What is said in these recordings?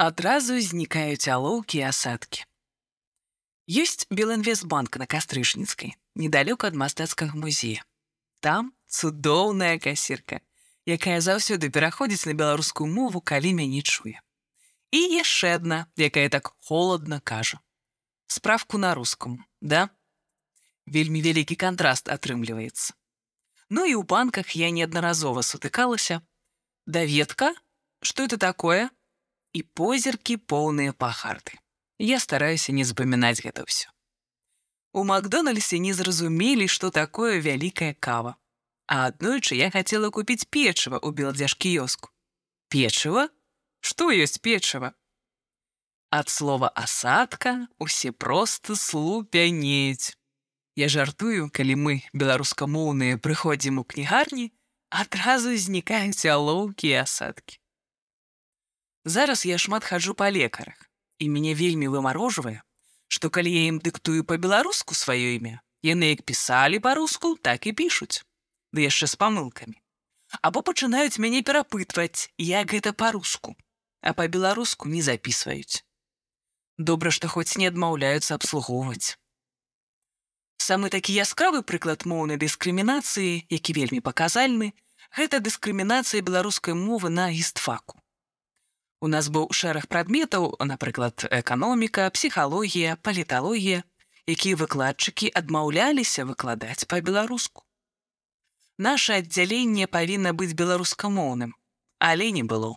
Адразу знікаюць алоўкі і асадкі. Ёсць Белінвестбанк на кастрычніцкай, недалёк ад мастацкага музея. Там цудоўная касірка, якая заўсёды пераходзіць на беларускую мову, калі мяне чуе. І яшчэ адна, якая так холодна кажа. Справку на рускам, да? Вельмі вялікі кантраст атрымліваецца. Ну і ў банках я неаднаразова сутыкалася. Даведка, што это такое? І позіркі поўныя пахарды. Я стараюся не запамінаць гэта ўсё. У Макдональдсе не зразумелі, што такое вялікая кава. А аднойчы я хацела купіць печыва ў беладзяжкіёску. Печыва? Што ёсць печыва? Ад слова асадка усе проста слупянець. Я жартую, калі мы, беларускамоўныя, прыходзім у кнігарні, адразу знікаюць алоўкі і асадкі. Зараз я шмат хаджу па лекарах, і мяне вельмі вымарожвае, што калі я ім дыктую па-беларуску сваё імя, яны як пісалі па-руску, так і пішуць, ды яшчэ з памылкамі. Або пачынаюць мяне перапытваць, як гэта па-руску, а па-беларуску не запісваюць. Добра, што хоць не адмаўляюцца абслугоўваць. Самы такі яскравы прыклад моўнай дыскрымінацыі, які вельмі паказальны, гэта дыскрымінацыя беларускай мовы на гістфаку. У нас быў шэраг прадметаў, напрыклад, эканоміка, псіхалогія, паліталогія, якія выкладчыкі адмаўляліся выкладаць па-беларуску. Наша аддзяленне павінна быць беларускамоўным, але не было.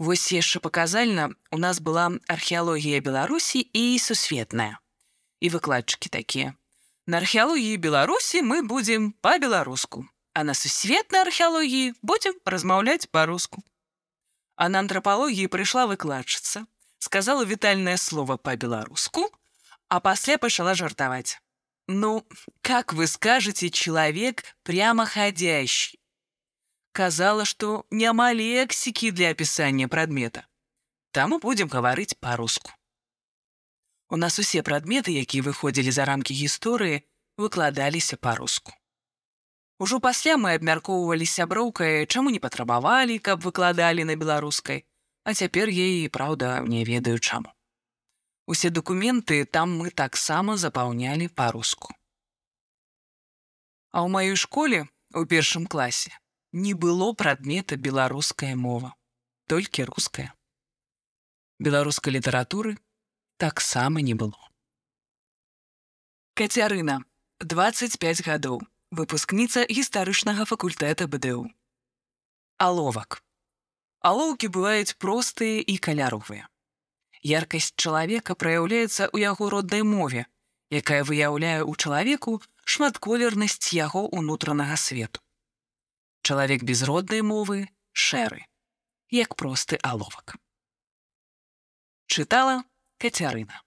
Вось яшчэ паказальна, у нас была археалогія Беларусі і сусветная. І выкладчыкі такія. На археалогіі Беларусі мы будзем па-беларуску, а на сусветнай археалогіі будзем размаўляць па-руску а на антрапалогіі прыйшла выкладчыца, сказала вітальнае слово па-беларуску, а пасля пачала жартаваць. Ну, как вы скажете, человек прямоходящий? Казала, што няма лексікі для апісання прадмета. Таму будзем гаварыць па-руску. У нас усе прадметы, якія выходзілі за рамкі гісторыі, выкладаліся па-руску. Ужо пасля мы абмяркоўвалі сяброўкай, чаму не патрабавалі, каб выкладалі на беларускай, а цяпер ей праўда не ведаю чаму. Усе дакументы там мы таксама запаўнялі па-руску. А ў маёй школе у першым класе не было прадмета беларуская мова, толькі руская. Беларускай літаратуры таксама не было. Кацярына 25 гадоў выпускніца гістарычнага факультэта БДУ. Аловак. Алоўкі бываюць простыя і каляровыя. Яркасць чалавека праяўляецца ў яго роднай мове, якая выяўляе ў чалавеку шматколернасць яго ўнутранага свету. Чалавек без роднай мовы шэры, як просты аловак. Чытала Кацярына.